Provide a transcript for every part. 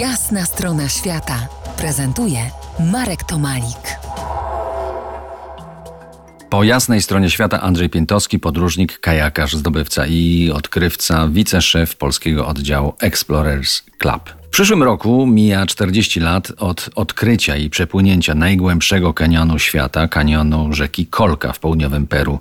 Jasna strona świata prezentuje Marek Tomalik. Po jasnej stronie świata Andrzej Piętowski, podróżnik, kajakarz, zdobywca i odkrywca, wiceszef polskiego oddziału Explorers Club. Przyszłym roku mija 40 lat od odkrycia i przepłynięcia najgłębszego kanionu świata, kanionu rzeki Kolka w południowym Peru.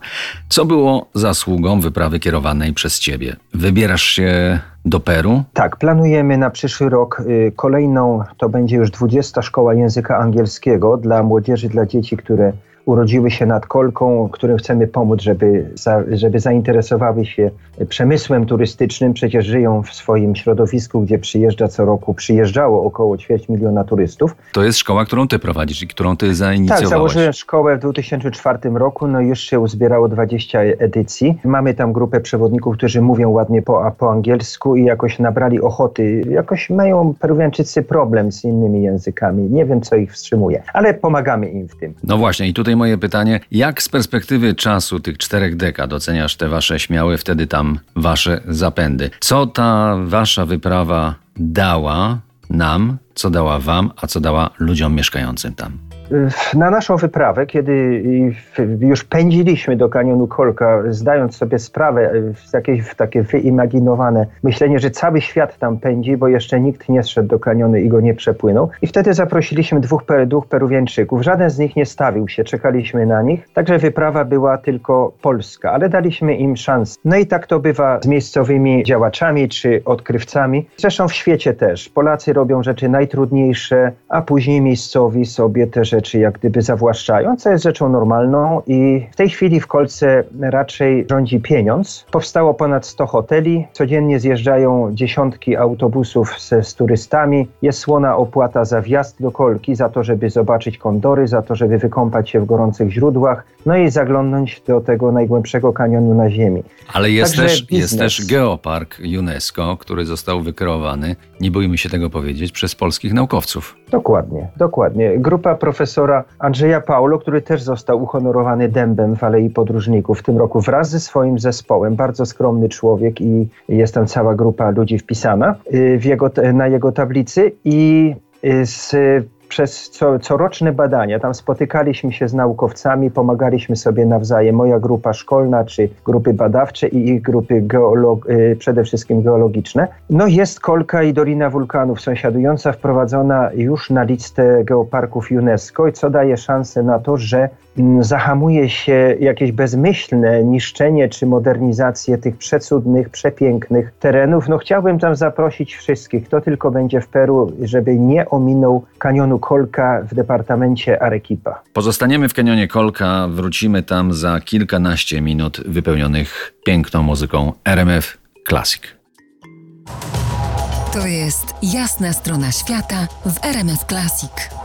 Co było zasługą wyprawy kierowanej przez ciebie? Wybierasz się do Peru? Tak, planujemy na przyszły rok y, kolejną, to będzie już 20 szkoła języka angielskiego dla młodzieży, dla dzieci, które urodziły się nad kolką, którym chcemy pomóc, żeby, za, żeby zainteresowały się przemysłem turystycznym. Przecież żyją w swoim środowisku, gdzie przyjeżdża co roku, przyjeżdżało około ćwierć miliona turystów. To jest szkoła, którą ty prowadzisz i którą ty zainicjowałeś. Tak, założyłem szkołę w 2004 roku, no już się uzbierało 20 edycji. Mamy tam grupę przewodników, którzy mówią ładnie po, po angielsku i jakoś nabrali ochoty. Jakoś mają Peruwianczycy problem z innymi językami. Nie wiem, co ich wstrzymuje, ale pomagamy im w tym. No właśnie i tutaj moje pytanie, jak z perspektywy czasu tych czterech dekad oceniasz te wasze śmiałe, wtedy tam wasze zapędy? Co ta wasza wyprawa dała nam, co dała wam, a co dała ludziom mieszkającym tam? Na naszą wyprawę, kiedy już pędziliśmy do kanionu Kolka, zdając sobie sprawę z jakieś takie wyimaginowane myślenie, że cały świat tam pędzi, bo jeszcze nikt nie zszedł do kanionu i go nie przepłynął. I wtedy zaprosiliśmy dwóch, dwóch. Żaden z nich nie stawił się, czekaliśmy na nich. Także wyprawa była tylko polska, ale daliśmy im szansę. No i tak to bywa z miejscowymi działaczami czy odkrywcami. Zresztą w świecie też. Polacy robią rzeczy najtrudniejsze, a później miejscowi sobie też rzeczy jak gdyby zawłaszczają, co jest rzeczą normalną i w tej chwili w Kolce raczej rządzi pieniądz. Powstało ponad 100 hoteli, codziennie zjeżdżają dziesiątki autobusów z, z turystami, jest słona opłata za wjazd do Kolki, za to, żeby zobaczyć kondory, za to, żeby wykąpać się w gorących źródłach, no i zaglądnąć do tego najgłębszego kanionu na Ziemi. Ale jest, też, jest też geopark UNESCO, który został wykreowany, nie bójmy się tego powiedzieć, przez polskich naukowców. Dokładnie, dokładnie. Grupa profesora Andrzeja Paulo, który też został uhonorowany dębem w Alei Podróżników w tym roku wraz ze swoim zespołem. Bardzo skromny człowiek i jest tam cała grupa ludzi wpisana y, w jego, na jego tablicy i y, z przez co, coroczne badania, tam spotykaliśmy się z naukowcami, pomagaliśmy sobie nawzajem, moja grupa szkolna, czy grupy badawcze i ich grupy geolog, y, przede wszystkim geologiczne. No jest Kolka i Dolina Wulkanów sąsiadująca, wprowadzona już na listę geoparków UNESCO, co daje szansę na to, że mm, zahamuje się jakieś bezmyślne niszczenie czy modernizację tych przecudnych, przepięknych terenów. No chciałbym tam zaprosić wszystkich, kto tylko będzie w Peru, żeby nie ominął kanionu Kolka w departamencie Arequipa. Pozostaniemy w kanionie Kolka, wrócimy tam za kilkanaście minut wypełnionych piękną muzyką RMF Classic. To jest jasna strona świata w RMF Classic.